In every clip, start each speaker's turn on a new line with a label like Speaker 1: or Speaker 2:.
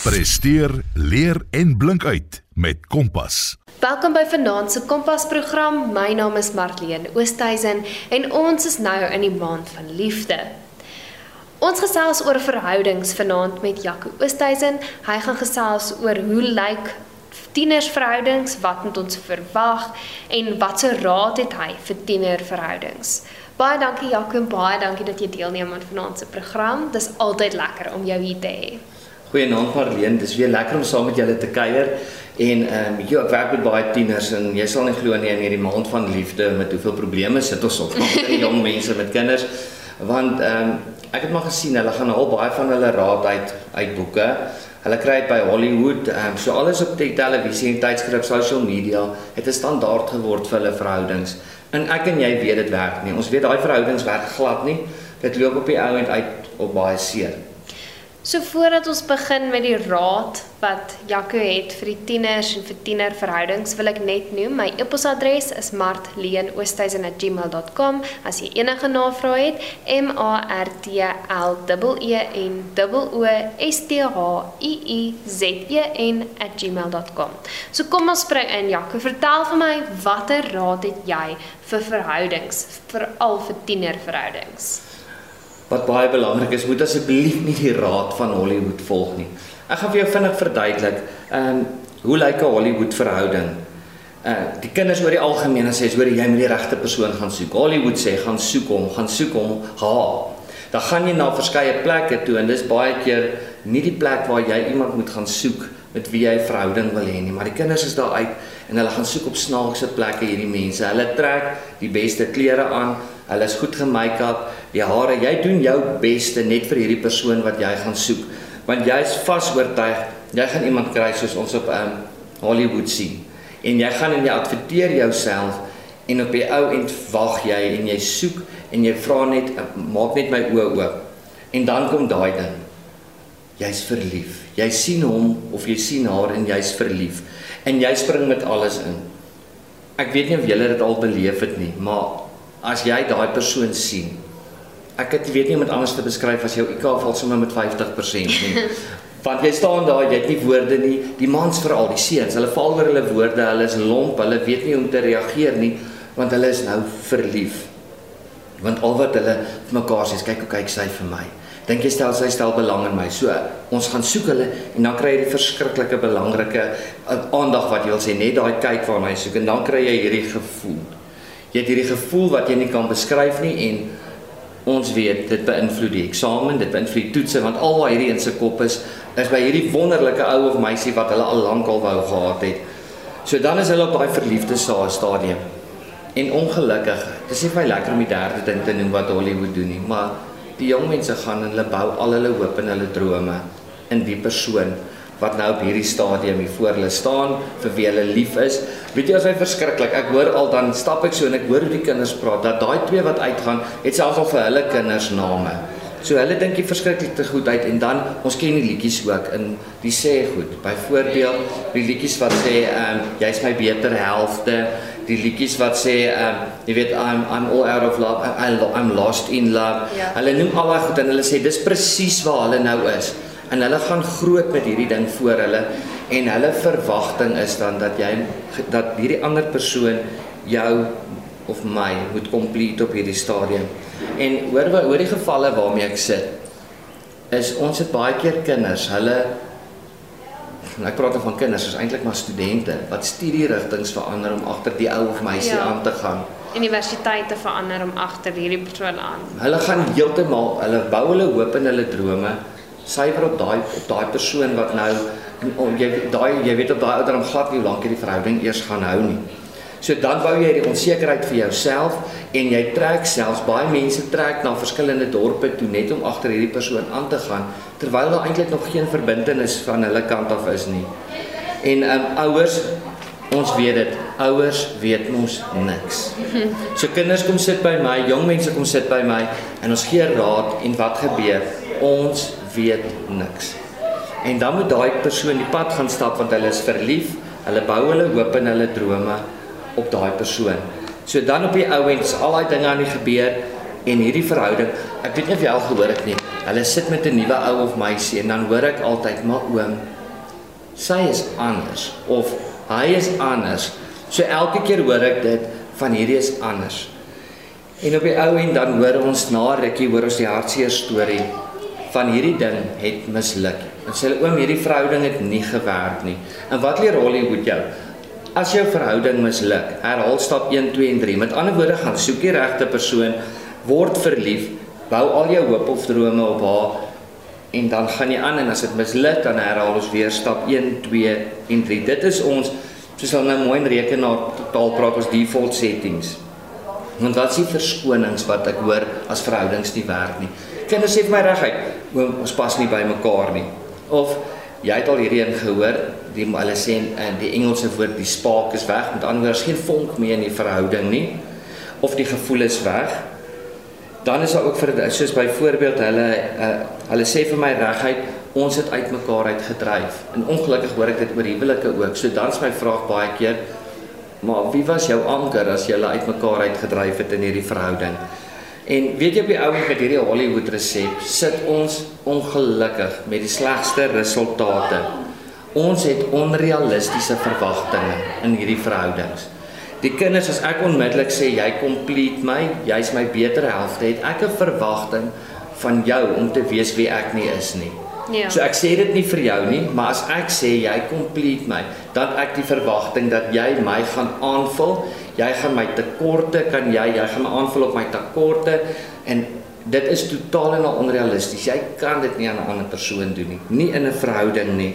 Speaker 1: Presteer, leer en blink uit met Kompas.
Speaker 2: Welkom by Vanaand se Kompas program. My naam is Marlene Oosthuizen en ons is nou in die maand van liefde. Ons gesels oor verhoudings vanaand met Jaco Oosthuizen. Hy gaan gesels oor hoe lyk tienersverhoudings, wat moet ons verwag en watse raad het hy vir tienerverhoudings. Baie dankie Jaco en baie dankie dat jy deelneem aan vanaand se program. Dis altyd lekker om jou hier te hê.
Speaker 3: Goeienaand Marlene, dis weer lekker om saam met julle te kuier. En ehm um, ek werk met baie tieners en jy sal nie glo nie in hierdie maand van liefde met hoeveel probleme sit ons op met jong mense met kinders. Want ehm um, ek het maar gesien hulle gaan al baie van hulle raad uit uit boeke. Hulle kry dit by Hollywood, ehm um, so alles op die televisie en tydskrif, social media het 'n standaard geword vir hulle verhoudings. En ek en jy weet dit werk nie. Ons weet daai verhoudings werk glad nie. Dit loop op die ou end uit op baie seer.
Speaker 2: So voordat ons begin met die raad wat Jaco het vir die tieners en vir tienerverhoudings, wil ek net noem my e-posadres is martleenoosthuizen@gmail.com as jy enige navrae het. M A R T L E E N O S T H I I Z E N @gmail.com. So kom ons spring in Jaco, vertel vir my watter raad het jy vir verhoudings, veral vir tienerverhoudings?
Speaker 3: Wat baie belangrik is, moet asseblief nie die raad van Hollywood volg nie. Ek gaan vir jou vinnig verduidelik, ehm um, hoe lyk 'n Hollywood verhouding? Uh die kinders oor die algemeen sê as hoor jy moet die regte persoon gaan soek. Hollywood sê gaan soek hom, gaan soek hom, ha. Dan gaan jy na verskeie plekke toe en dis baie keer nie die plek waar jy iemand moet gaan soek met wie jy 'n verhouding wil hê nie, maar die kinders is daar uit en hulle gaan soek op snaakse plekke hierdie mense. Hulle trek die beste klere aan, hulle is goed gemake-up, die hare, jy doen jou beste net vir hierdie persoon wat jy gaan soek, want jy is vas oortuig, jy gaan iemand kry soos ons op um, Hollywood sien, en jy gaan en jy adverteer jouself, en op die ou end wag jy, en jy soek, en jy vraag net, maak net my oor oop, en dan kom daai ding, jy is verlief, jy sien hom, of jy sien haar, en jy is verlief, en jy spring met alles in, ek weet nie of jylle dit al beleef het nie, maar as jy daai persoon sien. Ek het weet nie om dit anders te beskryf as jou IQ val sommer met 50% nie. Want jy staan daar, jy het nie woorde nie. Die mans veral, die seuns, hulle val oor hulle woorde, hulle is lomp, hulle weet nie hoe om te reageer nie, want hulle is nou verlief. Want al wat hulle vir mekaar sê, kyk hoe kyk sy vir my. Dink jy stel sy stel belang in my. So, ons gaan soek hulle en dan kry jy die verskriklike belangrike uh, aandag wat jy wil sê, net daai kyk waarna jy soek en dan kry jy hierdie gevoel. Jy het hierdie gevoel wat jy nie kan beskryf nie en ons weet dit beïnvloed die eksamen, dit beïnvloed toetse want al wat hierdie in se kop is, is by hierdie wonderlike ou of meisie wat hulle al lank al wou gehad het. So dan is hulle op daai verliefde stadium. En ongelukkig, dis nie vir my lekker om die derde ding te noem wat Hollywood doen nie, maar die jong mense gaan en hulle bou al hulle hoop en hulle drome in die persoon wat nou op hierdie stadium hier voor hulle staan vir wie hulle lief is. Weet jy as hy verskriklik. Ek hoor al dan stap ek so en ek hoor hoe die kinders praat dat daai twee wat uitgaan, het selfs al vir hulle kinders name. So hulle dink jy verskriklik te goed uit en dan ons ken die liedjies ook in die sê goed. Byvoorbeeld die liedjies wat sê ehm um, jy's my beter helfte, die liedjies wat sê ehm um, jy weet I'm I'm all out of love, I'm, I'm lost in love. Ja. Hulle noem al daai goed en hulle sê dis presies waar hulle nou is en hulle gaan groot met hierdie ding voor hulle en hulle verwagting is dan dat jy dat hierdie ander persoon jou of my moet complete op hierdie stadium. En hoor hoor die gevalle waarmee ek sit is ons het baie keer kinders, hulle ek praat van kinders, is eintlik maar studente wat studierigtinge verander om agter die ou of meisie ja. aan te gaan.
Speaker 2: Universiteite verander om agter hierdie persoon aan.
Speaker 3: Hulle gaan heeltemal, hulle bou hulle hoop en hulle drome suiwer op daai op daai persoon wat nou om jy daai jy weet op daai ouderdom glad nie hoe lank hierdie verhouding eers gaan hou nie. So dan bou jy die onsekerheid vir jouself en jy trek selfs baie mense trek na verskillende dorpe toe net om agter hierdie persoon aan te gaan terwyl daar eintlik nog geen verbintenis van hulle kant af is nie. En um ouers ons weet dit, ouers weet mos niks. So kinders kom sit by my, jong mense kom sit by my en ons gee raad en wat gebeur? Ons weet niks. En dan moet daai persoon die pad gaan stap want hulle is verlief, hulle bou hulle hoop en hulle drome op daai persoon. So dan op die ou end is al daai dinge aan die gebeur en hierdie verhouding, ek weet nie of jy al gehoor het nie, hulle sit met 'n nuwe ou of meisie en dan hoor ek altyd, "Maar oom, sy is anders of hy is anders." So elke keer hoor ek dit van hierdie is anders. En op die ou en dan hoor ons na rukkie hoor ons die hartseer storie van hierdie ding het misluk. En sê hulle oom hierdie verhouding het nie gewerk nie. En wat leer Hollywood jou? As jou verhouding misluk, herhaal stap 1, 2 en 3. Met ander woorde, gaan soek die regte persoon, word verlief, bou al jou hoop of drome op haar en dan gaan jy aan en as dit misluk, dan herhaal ons weer stap 1, 2 en 3. Dit is ons soos hulle nou mooi in rekenaar taal praat ons default settings. Want wat is die verskonings wat ek hoor as verhoudings nie werk nie? Kinders sê vir my reguit, ons pas nie by mekaar nie. Of jy het al hierdie een gehoor, die hulle sê in die Engelse woord die spark is weg, met ander woorde is geen vonk meer in die verhouding nie of die gevoel is weg. Dan is daar ook vir soos byvoorbeeld hulle uh, hulle sê vir my reguit ons het uitmekaar uitgedryf. En ongelukkig hoor ek dit oor huwelike ook. So dan's my vraag baie keer Maar wie was jou anker as jy uitmekaar uitgedryf het in hierdie verhouding? En weet jy op die ou met hierdie Hollywood resep sit ons ongelukkig met die slegste resultate. Ons het onrealistiese verwagtinge in hierdie verhoudings. Die kinders as ek onmiddellik sê jy complete my, jy's my beter helfte, het ek 'n verwagting van jou om te wees wie ek nie is nie.
Speaker 2: Ja.
Speaker 3: So ek sê dit nie vir jou nie, maar as ek sê jy complete my, dan ek die verwagting dat jy my gaan aanvul, jy gaan my tekorte kan jy, jy gaan my aanvul op my tekorte en dit is totaal en al onrealisties. Jy kan dit nie aan 'n ander persoon doen nie, nie in 'n verhouding nie.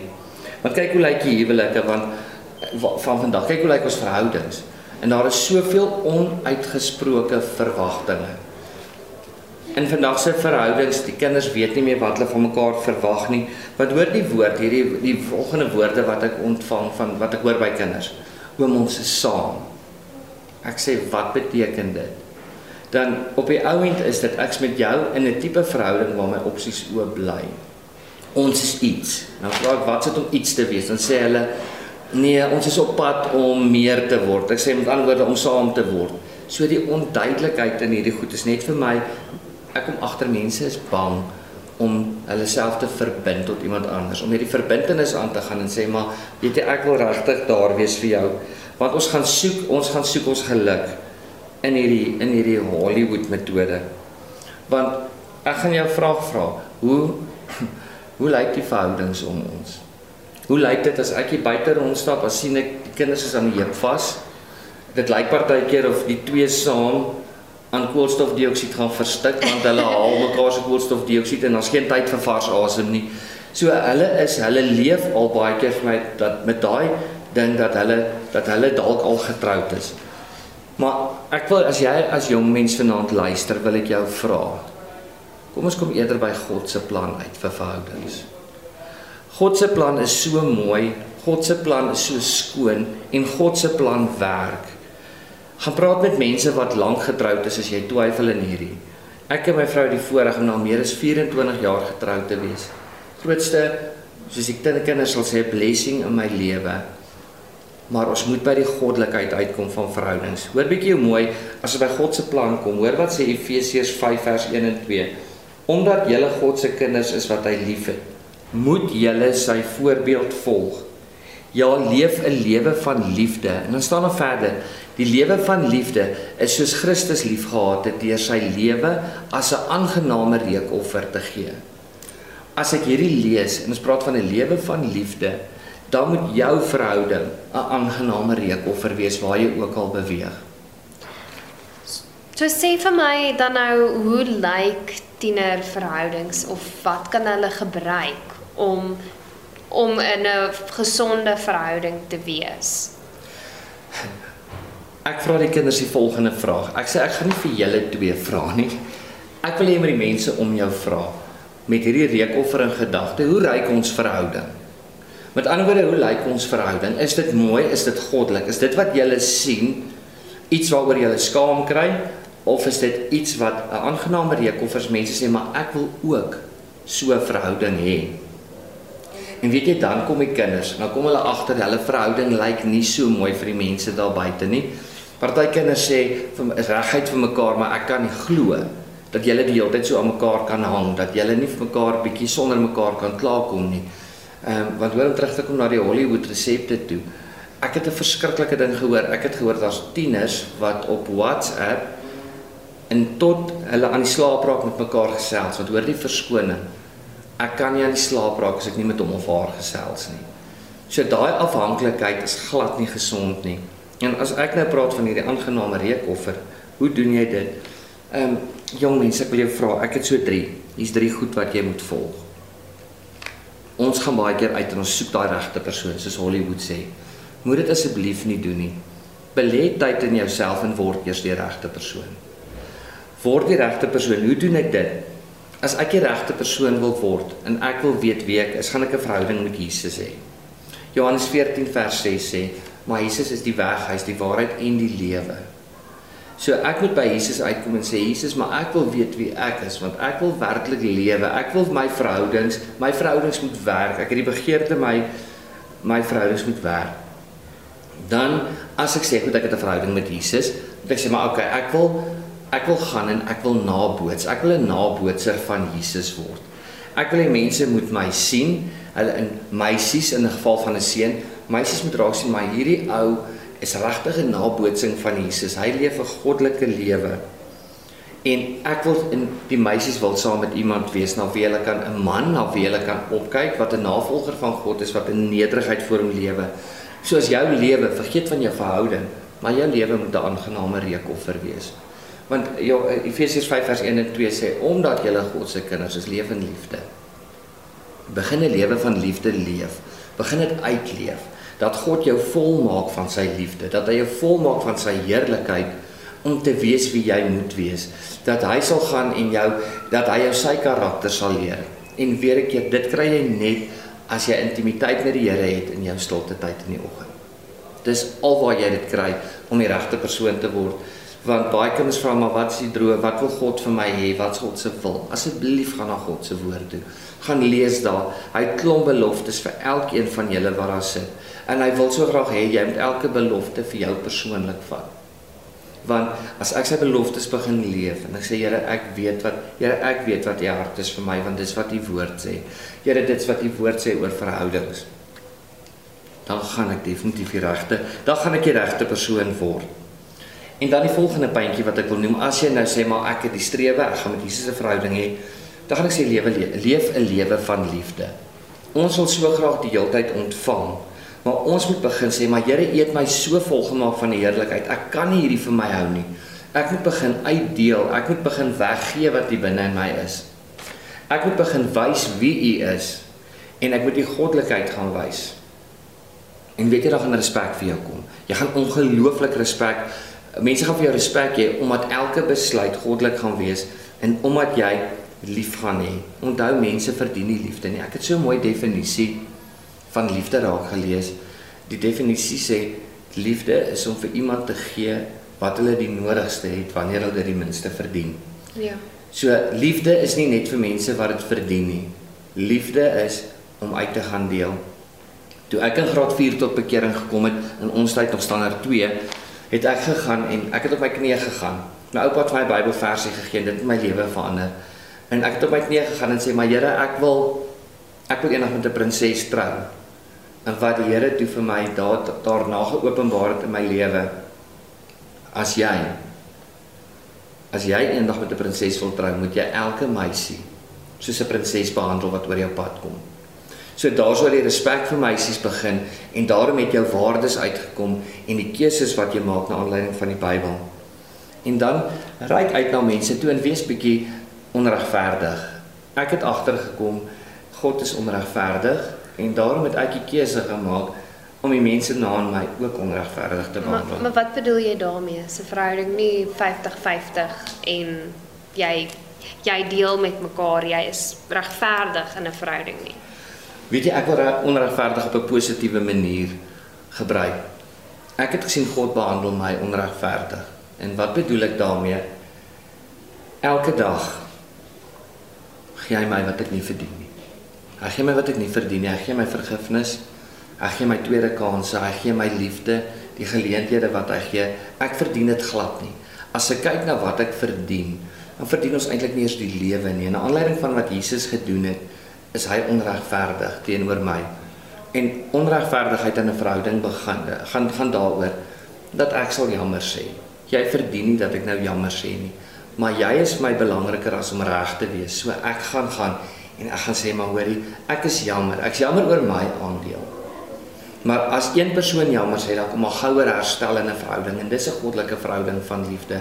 Speaker 3: Maar kyk hoe lyk die huwelike want van vandag, kyk hoe lyk ons verhoudings. En daar is soveel onuitgesproke verwagtinge in vandag se verhoudings, die kinders weet nie meer wat hulle van mekaar verwag nie. Wat hoor die woord hierdie die volgende woorde wat ek ontvang van wat ek hoor by kinders. Oom ons is saam. Ek sê wat beteken dit? Dan op die ou end is dit ek's met jou in 'n tipe verhouding waar my opsies oop bly. Ons is iets. Nou vra ek wat sit om iets te wees? Dan sê hulle nee, ons is op pad om meer te word. Ek sê met ander woorde om saam te word. So die onduidelikheid in hierdie goed is net vir my ek kom agter mense is bang om hulle self te verbind tot iemand anders. Om hierdie verbintenis aan te gaan en sê maar weet jy ek wil regtig daar wees vir jou. Want ons gaan soek ons gaan soek ons geluk in hierdie in hierdie Hollywood metode. Want ek gaan jou vraag vra hoe hoe lyk die verhoudings om ons? Hoe lyk dit as ek hier buite rondstap as sien ek die kinders is aan die heup vas? Dit lyk partykeer of die twee saam aan koolstofdioksied gaan verstik want hulle haal mekaar se koolstofdioksied en daar's geen tyd vir vars asem nie. So hulle is hulle leef al baie keer vir my dat met daai ding dat hulle dat hulle dalk al getroud is. Maar ek wil as jy as jong mens vanaand luister, wil ek jou vra. Kom ons kom eerder by God se plan uit vir verhoudings. God se plan is so mooi, God se plan is so skoon en God se plan werk. Gaan praat met mense wat lank getroud is as jy twyfel in hierdie. Ek en my vrou het die voorreg om nou meer as 24 jaar getroud te wees. Grootste soos ek dit kinders sal sê blessing in my lewe. Maar ons moet by die goddelikheid uitkom van verhoudings. Hoor bietjie hoe mooi as ons by God se plan kom. Hoor wat sê Efesiërs 5 vers 1 en 2. Omdat julle God se kinders is wat hy liefhet, moet julle sy voorbeeld volg. Ja, leef 'n lewe van liefde. En dan staan daar verder: Die lewe van liefde is soos Christus liefgehad het deur sy lewe as 'n aangename reukoffer te gee. As ek hierdie lees en ons praat van 'n lewe van liefde, dan moet jou verhouding 'n aangename reukoffer wees waar jy ook al beweeg.
Speaker 2: So sê vir my dan nou hoe lyk tienerverhoudings of wat kan hulle gebruik om om in 'n gesonde verhouding te wees?
Speaker 3: Ek vra die kinders die volgende vraag. Ek sê ek gaan nie vir julle twee vra nie. Ek wil hê met die mense om jou vra met hierdie reekoffer in gedagte, hoe ryk ons verhouding? Met ander woorde, hoe lyk ons verhouding? Is dit mooi? Is dit goddelik? Is dit wat julle sien iets waaroor julle skaam kry of is dit iets wat 'n aangename reekoffers mense sê maar ek wil ook so 'n verhouding hê? En weet jy dan kom die kinders, nou kom hulle agter hulle verhouding lyk nie so mooi vir die mense daar buite nie. Party kinders sê vir is regheid vir mekaar, maar ek kan nie glo dat julle die hele tyd so aan mekaar kan hang, dat julle nie vir mekaar bietjie sonder mekaar kan klaarkom nie. Ehm um, want hoor om terug te kom na die Hollywood resepte toe. Ek het 'n verskriklike ding gehoor. Ek het gehoor daar's tieners wat op WhatsApp en tot hulle aan die slaap raak met mekaar gesels. Want hoor die verskoning. Ek kan nie aan die slaap raak as ek nie met hom of haar gesels nie. So daai afhanklikheid is glad nie gesond nie. En as ek nou praat van hierdie aangename reukoffer, hoe doen jy dit? Ehm um, jong mense, ek wil jou vra, ek het so 3. Hier's 3 goed wat jy moet volg. Ons gaan baie keer uit en ons soek daai regte persoon, soos Hollywood sê. Moet dit asseblief nie doen nie. Belê tyd in jouself en word eers die regte persoon. Word die regte persoon. Hoe doen ek dit? As ek die regte persoon wil word en ek wil weet wie ek is, gaan ek 'n verhouding met Jesus hê. Johannes 14 vers 6 sê, "Maar Jesus is die weg, hy is die waarheid en die lewe." So ek moet by Jesus uitkom en sê Jesus, maar ek wil weet wie ek is want ek wil werklik lewe. Ek wil my verhoudings, my verhoudings moet werk. Ek het die begeerte my my verhoudings moet werk. Dan as ek sê goed ek het 'n verhouding met Jesus, ek sê maar okay, ek wil ek wil gaan en ek wil naboots. Ek wil 'n nabootser van Jesus word. Ek wil hê mense moet my sien, hulle in meisies in 'n geval van 'n seun, meisies moet raak sien maar hierdie ou is regtig 'n nabootsing van Jesus. Hy leef 'n goddelike lewe. En ek wil in die meisies wil saam met iemand wees na wie hulle kan 'n man na wie hulle kan opkyk wat 'n navolger van God is wat in nederigheid voor hom lewe. Soos jou lewe, vergeet van jou verhouding, maar jou lewe moet 'n aangename reukoffer wees. Want ja Efesiërs 5 vers 1 en 2 sê omdat julle God se kinders is, leef in liefde. Begin 'n lewe van liefde leef. Begin dit uitleef dat God jou volmaak van sy liefde, dat hy jou volmaak van sy heerlikheid om te wees wie jy moet wees, dat hy sal gaan en jou dat hy jou sy karakter sal leer. En weer 'n keer, dit kry jy net as jy intimiteit met die Here het in jou stilte tyd in die oggend. Dis alwaar jy dit kry om die regte persoon te word. Want baie kinders vra maar wat is die droom? Wat wil God vir my hê? Wat is God se wil? Asseblief gaan na God se woord toe. Gaan lees daar. Hy het klomp beloftes vir elkeen van julle wat daar sit en hy wil so graag hê jy moet elke belofte vir jou persoonlik vat. Want as ek sy beloftes begin leef en ek sê Here ek weet wat Here ek weet wat u hart is vir my want dis wat u woord sê. Here dit's wat u woord sê oor verhoudings. Dan gaan ek definitief die regte, dan gaan ek die regte persoon word. En dan die volgende puntjie wat ek wil noem, as jy nou sê maar ek het die strewe, ek gaan met Jesus 'n verhouding hê, dan gaan ek sê lewe leef 'n lewe van liefde. Ons wil so graag die heeltyd ontvang. Maar ons moet begin sê, maar Here, U het my so volgemaak van die heerlikheid. Ek kan nie hierdie vir my hou nie. Ek moet begin uitdeel. Ek moet begin weggee wat hier binne in my is. Ek moet begin wys wie U is en ek moet U goddelikheid gaan wys. En weet jy dan gaan respek vir jou kom. Jy gaan ongelooflik respek. Mense gaan vir jou respek hê omdat elke besluit goddelik gaan wees en omdat jy lief gaan hê. Onthou mense verdien nie liefde nie. Ek het so 'n mooi definisie van liefde raak gelees. Die definisie sê liefde is om vir iemand te gee wat hulle die nodigste het wanneer hulle dit die minste verdien.
Speaker 2: Ja.
Speaker 3: So liefde is nie net vir mense wat dit verdien nie. Liefde is om uit te gaan deel. Toe ek in graad 4 tot bekering gekom het in ons tyd nog standaard 2, het ek gegaan en ek het op my knieë gegaan. My oupa het my Bybelversie gegee en dit het my lewe verander. En ek het op my knieë gegaan en sê: "Maar Here, ek wil ek wil eendag met 'n prinses trou." en wat die Here toe vir my daar daarna geopenbaar het in my lewe as jy as jy eendag met 'n prinses wil trou moet jy elke meisie soos 'n prinses behandel wat oor jou pad kom so daar sou die respek vir meisies begin en daarom het jou waardes uitgekom en die keuses wat jy maak na aanleiding van die Bybel en dan ry uit na mense toe en wees bietjie onregverdig ek het agtergekom God is onregverdig En daarom het ek die keuse gemaak om die mense na aan my ook onregverdig te behandel.
Speaker 2: Maar, maar wat bedoel jy daarmee? Se verhouding nie 50-50 en jy jy deel met mekaar, jy is regverdig in 'n verhouding nie.
Speaker 3: Weet jy ek wil onregverdig op 'n positiewe manier gebruik. Ek het gesien God behandel my onregverdig. En wat bedoel ek daarmee? Elke dag gee hy my wat ek nie verdien nie. Hy gee my wat ek nie verdien nie. Hy gee my vergifnis. Hy gee my tweede kansse. Hy gee my liefde, die geleenthede wat hy gee. Ek verdien dit glad nie. As ek kyk na wat ek verdien, dan verdien ons eintlik nie eens die lewe nie. En 'n aanleiding van wat Jesus gedoen het, is hy onregverdig teenoor my. En onregverdigheid in 'n verhouding begin gaan gaan daaroor dat ek sal jammer sê. Jy verdien nie dat ek nou jammer sê nie. Maar jy is my belangriker as om reg te wees. So ek gaan gaan en ek gaan sê maar hoorie, ek is jammer. Ek's jammer oor my aandeel. Maar as een persoon jammer sê, dan kom maar gouer herstel in 'n verhouding en dis 'n goddelike verhouding van liefde.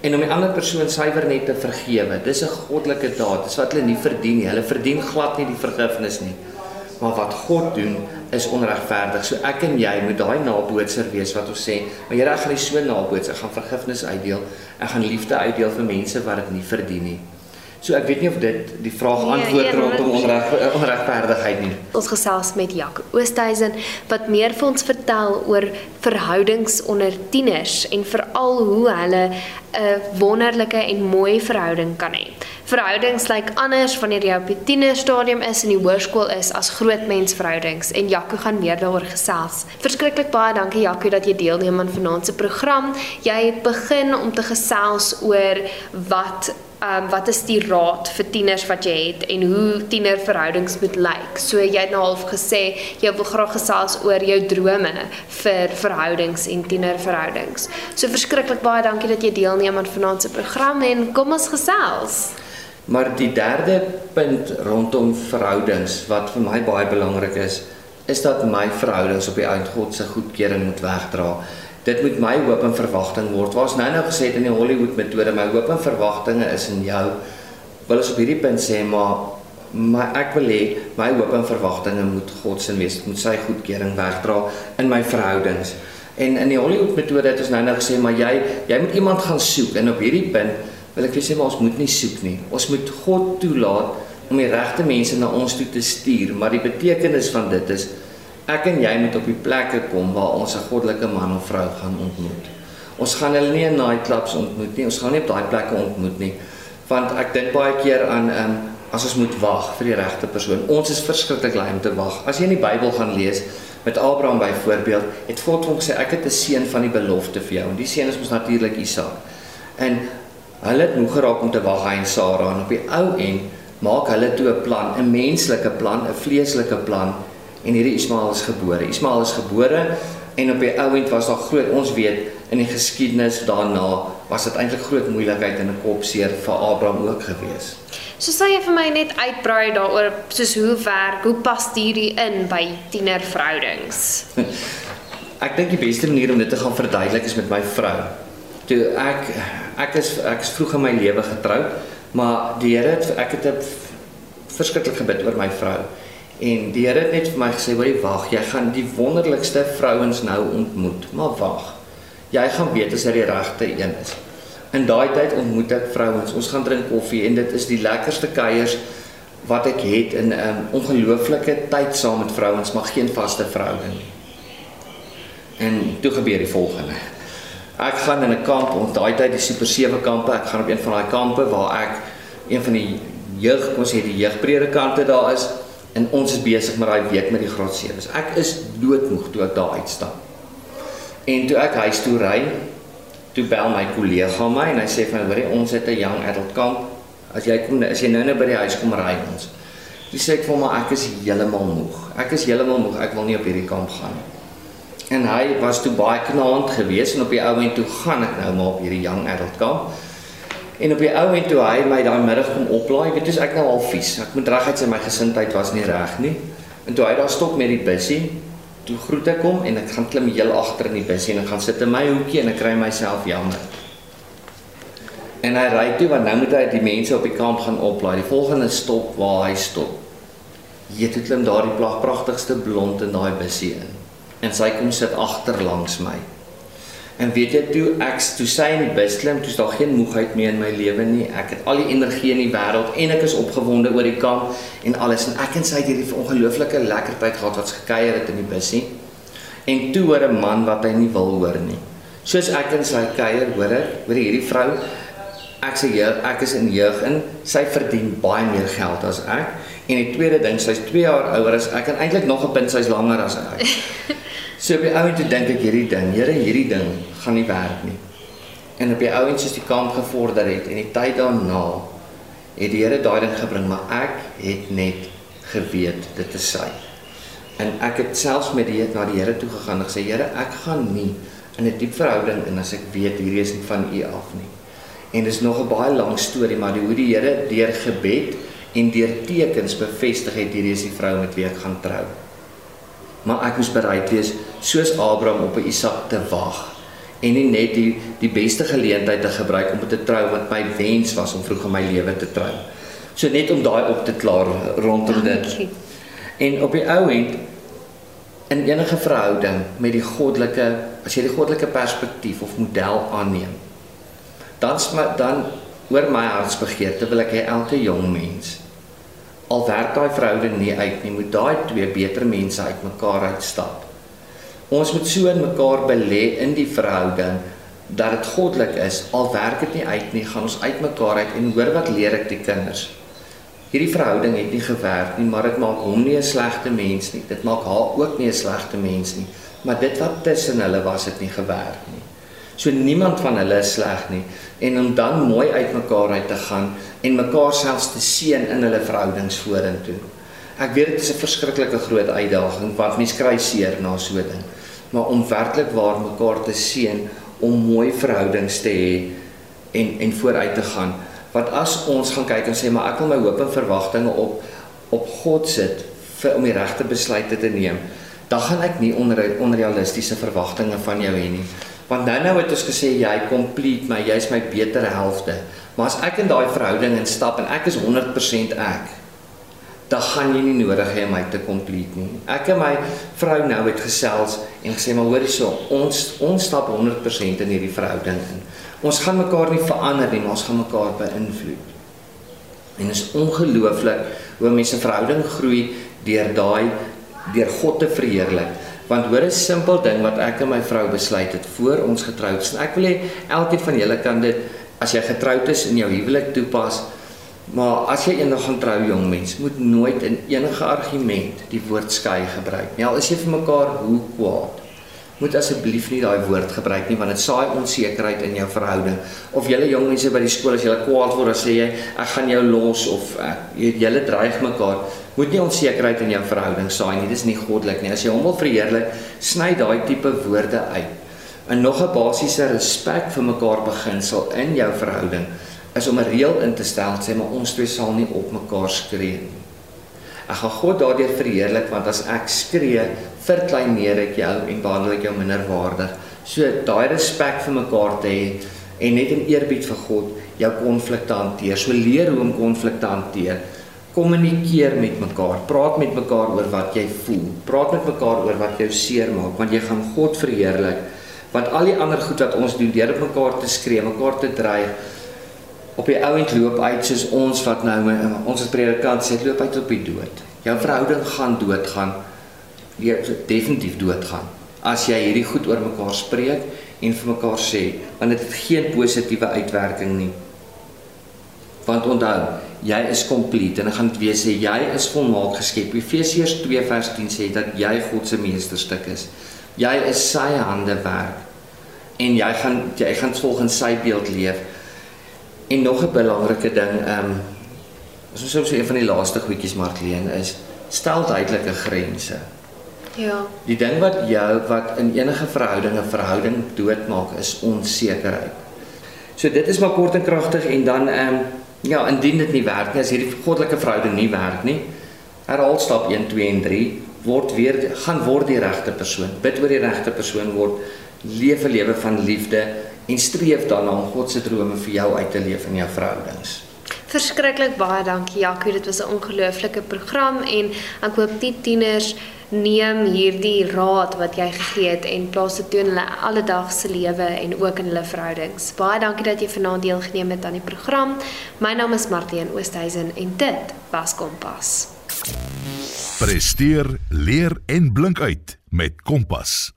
Speaker 3: En om die ander persoon suiwer net te vergewe, dis 'n goddelike daad. Dis wat hulle nie verdien nie. Hulle verdien glad nie die vergifnis nie. Maar wat God doen is onregverdig. So ek en jy moet daai nabootser wees wat ons sê, maar Here, ek gaan nie so naboots, ek gaan vergifnis uitdeel. Ek gaan liefde uitdeel vir mense wat dit nie verdien nie. So ek weet nie of dit die vraag
Speaker 2: Nee,
Speaker 3: antwoord
Speaker 2: nee,
Speaker 3: rondom
Speaker 2: nee.
Speaker 3: onreg onregverdigheid nie.
Speaker 2: Ons gesels met Jaco Oosthuizen wat meer vir ons vertel oor verhoudings onder tieners en veral hoe hulle 'n wonderlike en mooi verhouding kan hê. Verhoudings lyk anders wanneer jy op die tienerstadium is en die hoërskool is as grootmensverhoudings en Jaco gaan meer daaroor gesels. Verskriklik baie dankie Jaco dat jy deelneem aan vanaand se program. Jy het begin om te gesels oor wat um, wat is die raad vir tieners wat jy het en hoe tienerverhoudings moet lyk. So jy het nou half gesê jy wil graag gesels oor jou drome vir verhoudings en tienerverhoudings. So verskriklik baie dankie dat jy deelneem aan vanaand se program en kom ons gesels.
Speaker 3: Maar die derde punt rondom verhoudings wat vir my baie belangrik is, is dat my verhoudings op die eind God se goedkeuring moet wegdra. Dit moet my hoop en verwagting word. Waar's nou nou gesê in die Hollywood metode, my hoop en verwagtinge is in jou. Wil ons op hierdie punt sê maar my ek wil hê my hoop en verwagtinge moet God se wees, moet sy goedkeuring wegdra in my verhoudings. En in die Hollywood metode het ons nou nou gesê maar jy jy moet iemand gaan soek en op hierdie punt wil ek vir sê maar ons moet nie soek nie. Ons moet God toelaat om die regte mense na ons toe te stuur, maar die betekenis van dit is ek en jy moet op die plekke kom waar ons 'n goddelike man of vrou gaan ontmoet. Ons gaan hulle nie in nightclubs ontmoet nie. Ons gaan nie op daai plekke ontmoet nie. Want ek dink baie keer aan ehm um, as ons moet wag vir die regte persoon. Ons is verskriklik lui om te wag. As jy in die Bybel gaan lees met Abraham byvoorbeeld, het God hom gesê ek het 'n seun van die belofte vir jou. En die seun is mos natuurlik Isak. En hulle het moeg geraak om te wag hy en Sara en op die ou end maak hulle toe 'n plan, 'n menslike plan, 'n vleeslike plan en hierdie Ismael is gebore. Ismael is gebore en op die ou end was daar groot ons weet in die geskiedenis daarna was dit eintlik groot moeilikheid en 'n kopseer vir Abraham ook gewees.
Speaker 2: So sal jy vir my net uitbrei daaroor soos hoe werk, hoe pas hierdie in by tienerverhoudings?
Speaker 3: Ek dink die beste manier om dit te gaan verduidelik is met my vrou. Toe ek ek is ek is vroeg in my lewe getroud, maar die Here ek het 'n verskriklik gebid oor my vrou. En die Here het net vir my gesê, "Hoorie, wag, jy gaan die wonderlikste vrouens nou ontmoet, maar wag. Jy gaan weet as dit die regte een is." In daai tyd ontmoet ek vrouens. Ons gaan drink koffie en dit is die lekkerste kuiers wat ek het in 'n um, ongelooflike tyd saam met vrouens, maar geen vaste verhouding nie. En toe gebeur die volgende. Ek gaan in 'n kamp, ons daai tyd die Super 7 kampe, ek gaan op een van daai kampe waar ek een van die jeug, ons sê die jeugpredikante daar is en ons is besig met daai week met die graad 7's. Ek is doodmoeg toe ek daar uitstap. En toe ek huis toe ry, toe bel my kollega my en hy sê van hoorie ons het 'n young adult kamp. As jy kom as jy nou nou by die huis kom ry ons. Toe sê ek vir hom ek is heeltemal moeg. Ek is heeltemal moeg. Ek wil nie op hierdie kamp gaan nie. En hy was toe baie knaand geweest en op die ou end toe gaan ek nou maar op hierdie young adult kamp. En op die ou end toe hy my daai middag kom oplaai, weet jy, ek nou al vies. Ek moet reguit sê my gesindheid was nie reg nie. En toe hy daar stop met die bussie, toe groet ek hom en ek gaan klim heel agter in die bussie en ek gaan sit in my hoekie en ek kry myself jammer. En hy ry toe want nou moet hy die mense op die kamp gaan oplaai. Die volgende stop waar hy stop. Jy klim daardie pragtigste blond in daai bussie in. En sy kom sit agter langs my. En weet jy toe ek toe sy in die bus klim, toe's daar geen moegheid meer in my lewe nie. Ek het al die energie in die wêreld en ek is opgewonde oor die kamp en alles en ek en sy het hierdie ongelooflike lekker tyd gehad wat gekuier het in die busie. En toe hoor 'n man wat hy nie wil hoor nie. Soos ek en sy kuier, hoor ek, hoor hierdie vrou ek sê jeug, ek is in jeug in, sy verdien baie meer geld as ek. En die tweede ding, sy's 2 jaar ouer as ek en eintlik nog 'n punt sy's langer as ek. So op die ou toe dink ek hierdie ding, Here, hierdie ding gaan nie werk nie. En op die ouens soos die kamp gevorder het en die tyd daarna het die Here daai ding gebring, maar ek het net geweet dit is sy. En ek het selfs met die na die Here toe gegaan en gesê Here, ek gaan nie in 'n diep verhouding in as ek weet hierdie is nie van U af nie. En dis nog 'n baie lang storie, maar die hoe die Here deur gebed en deur tekens bevestig het hierdie is die vrou met wie ek gaan trou. Maar ek moes bereid wees soos Abraham op 'n Isak te wag en nie net die die beste geleentheid te gebruik om te trou wat my wens was om vroeg in my lewe te trou. So net om daai op te klaar rondom dit. En op die ou end in enige verhouding met die goddelike as jy die goddelike perspektief of model aanneem dan dan oor my hartsbegeerte wil ek hê elke jong mens al werk daai verhouding nie uit nie moet daai twee beter mense uitmekaar uitstap ons moet so in mekaar belê in die verhouding dat dit goddelik is al werk dit nie uit nie gaan ons uitmekaar uit en hoor wat leer ek die kinders hierdie verhouding het nie gewerk nie, maar dit maak hom nie 'n slegte mens nie. Dit maak haar ook nie 'n slegte mens nie. Maar dit wat tussen hulle was, het nie gewerk nie. So niemand van hulle is sleg nie en om dan mooi uitmekaar uit te gaan en mekaar selfs te seën in hulle verhoudings vorentoe. Ek weet dit is 'n verskriklike groot uitdaging want mense kry seer na so 'n ding. Maar om werklik waar mekaar te seën om mooi verhoudings te hê en en vooruit te gaan wat as ons gaan kyk en sê maar ek wil my hoop en verwagtinge op op God sit vir om die regte besluite te neem, dan gaan ek nie onder onrealistiese verwagtinge van jou hê nie. Want nou nou het ons gesê jy complete my, jy's my beter helfte. Maar as ek in daai verhouding instap en ek is 100% ek, dan gaan jy nie nodig hê my te complete nie. Ek en my vrou nou het gesels en gesê maar hoor hierso, ons ons stap 100% in hierdie verhouding in. Ons gaan mekaar nie verander nie, maar ons gaan mekaar beïnvloed. En is ongelooflik hoe mense verhouding groei deur daai deur God te verheerlik. Want hoor 'n simpel ding wat ek en my vrou besluit het voor ons getroud is. Ek wil hê elkeen van julle kan dit as jy getroud is in jou huwelik toepas. Maar as jy eendag gaan trou jong mens, moet nooit in enige argument die woord skei gebruik nie. Al is jy vir mekaar hoe kwaad moet asseblief nie daai woord gebruik nie want dit saai onsekerheid in jou verhouding. Of julle jong mense by die skool as julle kwaad word, dan sê jy ek gaan jou los of ek julle dreig mekaar. Moet nie onsekerheid in jou verhouding saai nie. Dis nie goddelik nie. As jy hom wil verheerlik, sny daai tipe woorde uit. En nog 'n basiese respek vir mekaar beginsel in jou verhouding is om 'n reël in te stel sê maar ons twee sal nie op mekaar skree nie. Ek gaan God daardeur verheerlik want as ek skree, verkleineer ek jou en behandel ek jou minderwaardig. So daai respek vir mekaar te hê en net in eerbied vir God jou konflikte hanteer. So leer hoe om konflikte hanteer. Kommunikeer met mekaar. Praat met mekaar oor wat jy voel. Praat met mekaar oor wat jou seermaak want jy gaan God verheerlik. Want al die ander goed wat ons doen, deur op mekaar te skree, mekaar te dreig, op die ou end loop uit soos ons wat nou ons as predikant sê loop uit op die dood. Jou verhouding gaan doodgaan jy definitief doodgaan. As jy hierdie goed oor mekaar spreek en vir mekaar sê want dit het geen positiewe uitwerking nie. Want onthou jy is complete en ek gaan dit weer sê jy is volmaak geskep. Efesiërs 2 vers 10 sê dat jy God se meesterstuk is. Jy is sy hande werk en jy gaan jy gaan volgens sy beeld leef. En nog 'n belangrike ding ehm um, soos ons sê een van die laaste goedjies Markleen is stel duidelike grense
Speaker 2: Ja.
Speaker 3: Die ding wat jou wat in enige verhouding 'n verhouding doodmaak is onsekerheid. So dit is maar kort en kragtig en dan ehm um, ja, indien dit nie werk nie, as hierdie goddelike verhouding nie werk nie, herhaal stap 1 2 en 3 word weer gaan word die regte persoon. Bid oor die regte persoon word leef 'n lewe van liefde en streef daarna om God se drome vir jou uit te leef in jou verhoudings.
Speaker 2: Verskriklik baie dankie Jaco, dit was 'n ongelooflike program en ek hoop die tieners neem hierdie raad wat jy gegee het en plaas dit toe in hulle alledaagse lewe en ook in hulle verhoudings. Baie dankie dat jy vanaand deelgeneem het aan die program. My naam is Martien Oosthuizen en dit was Kompas.
Speaker 1: Presteer, leer en blink uit met Kompas.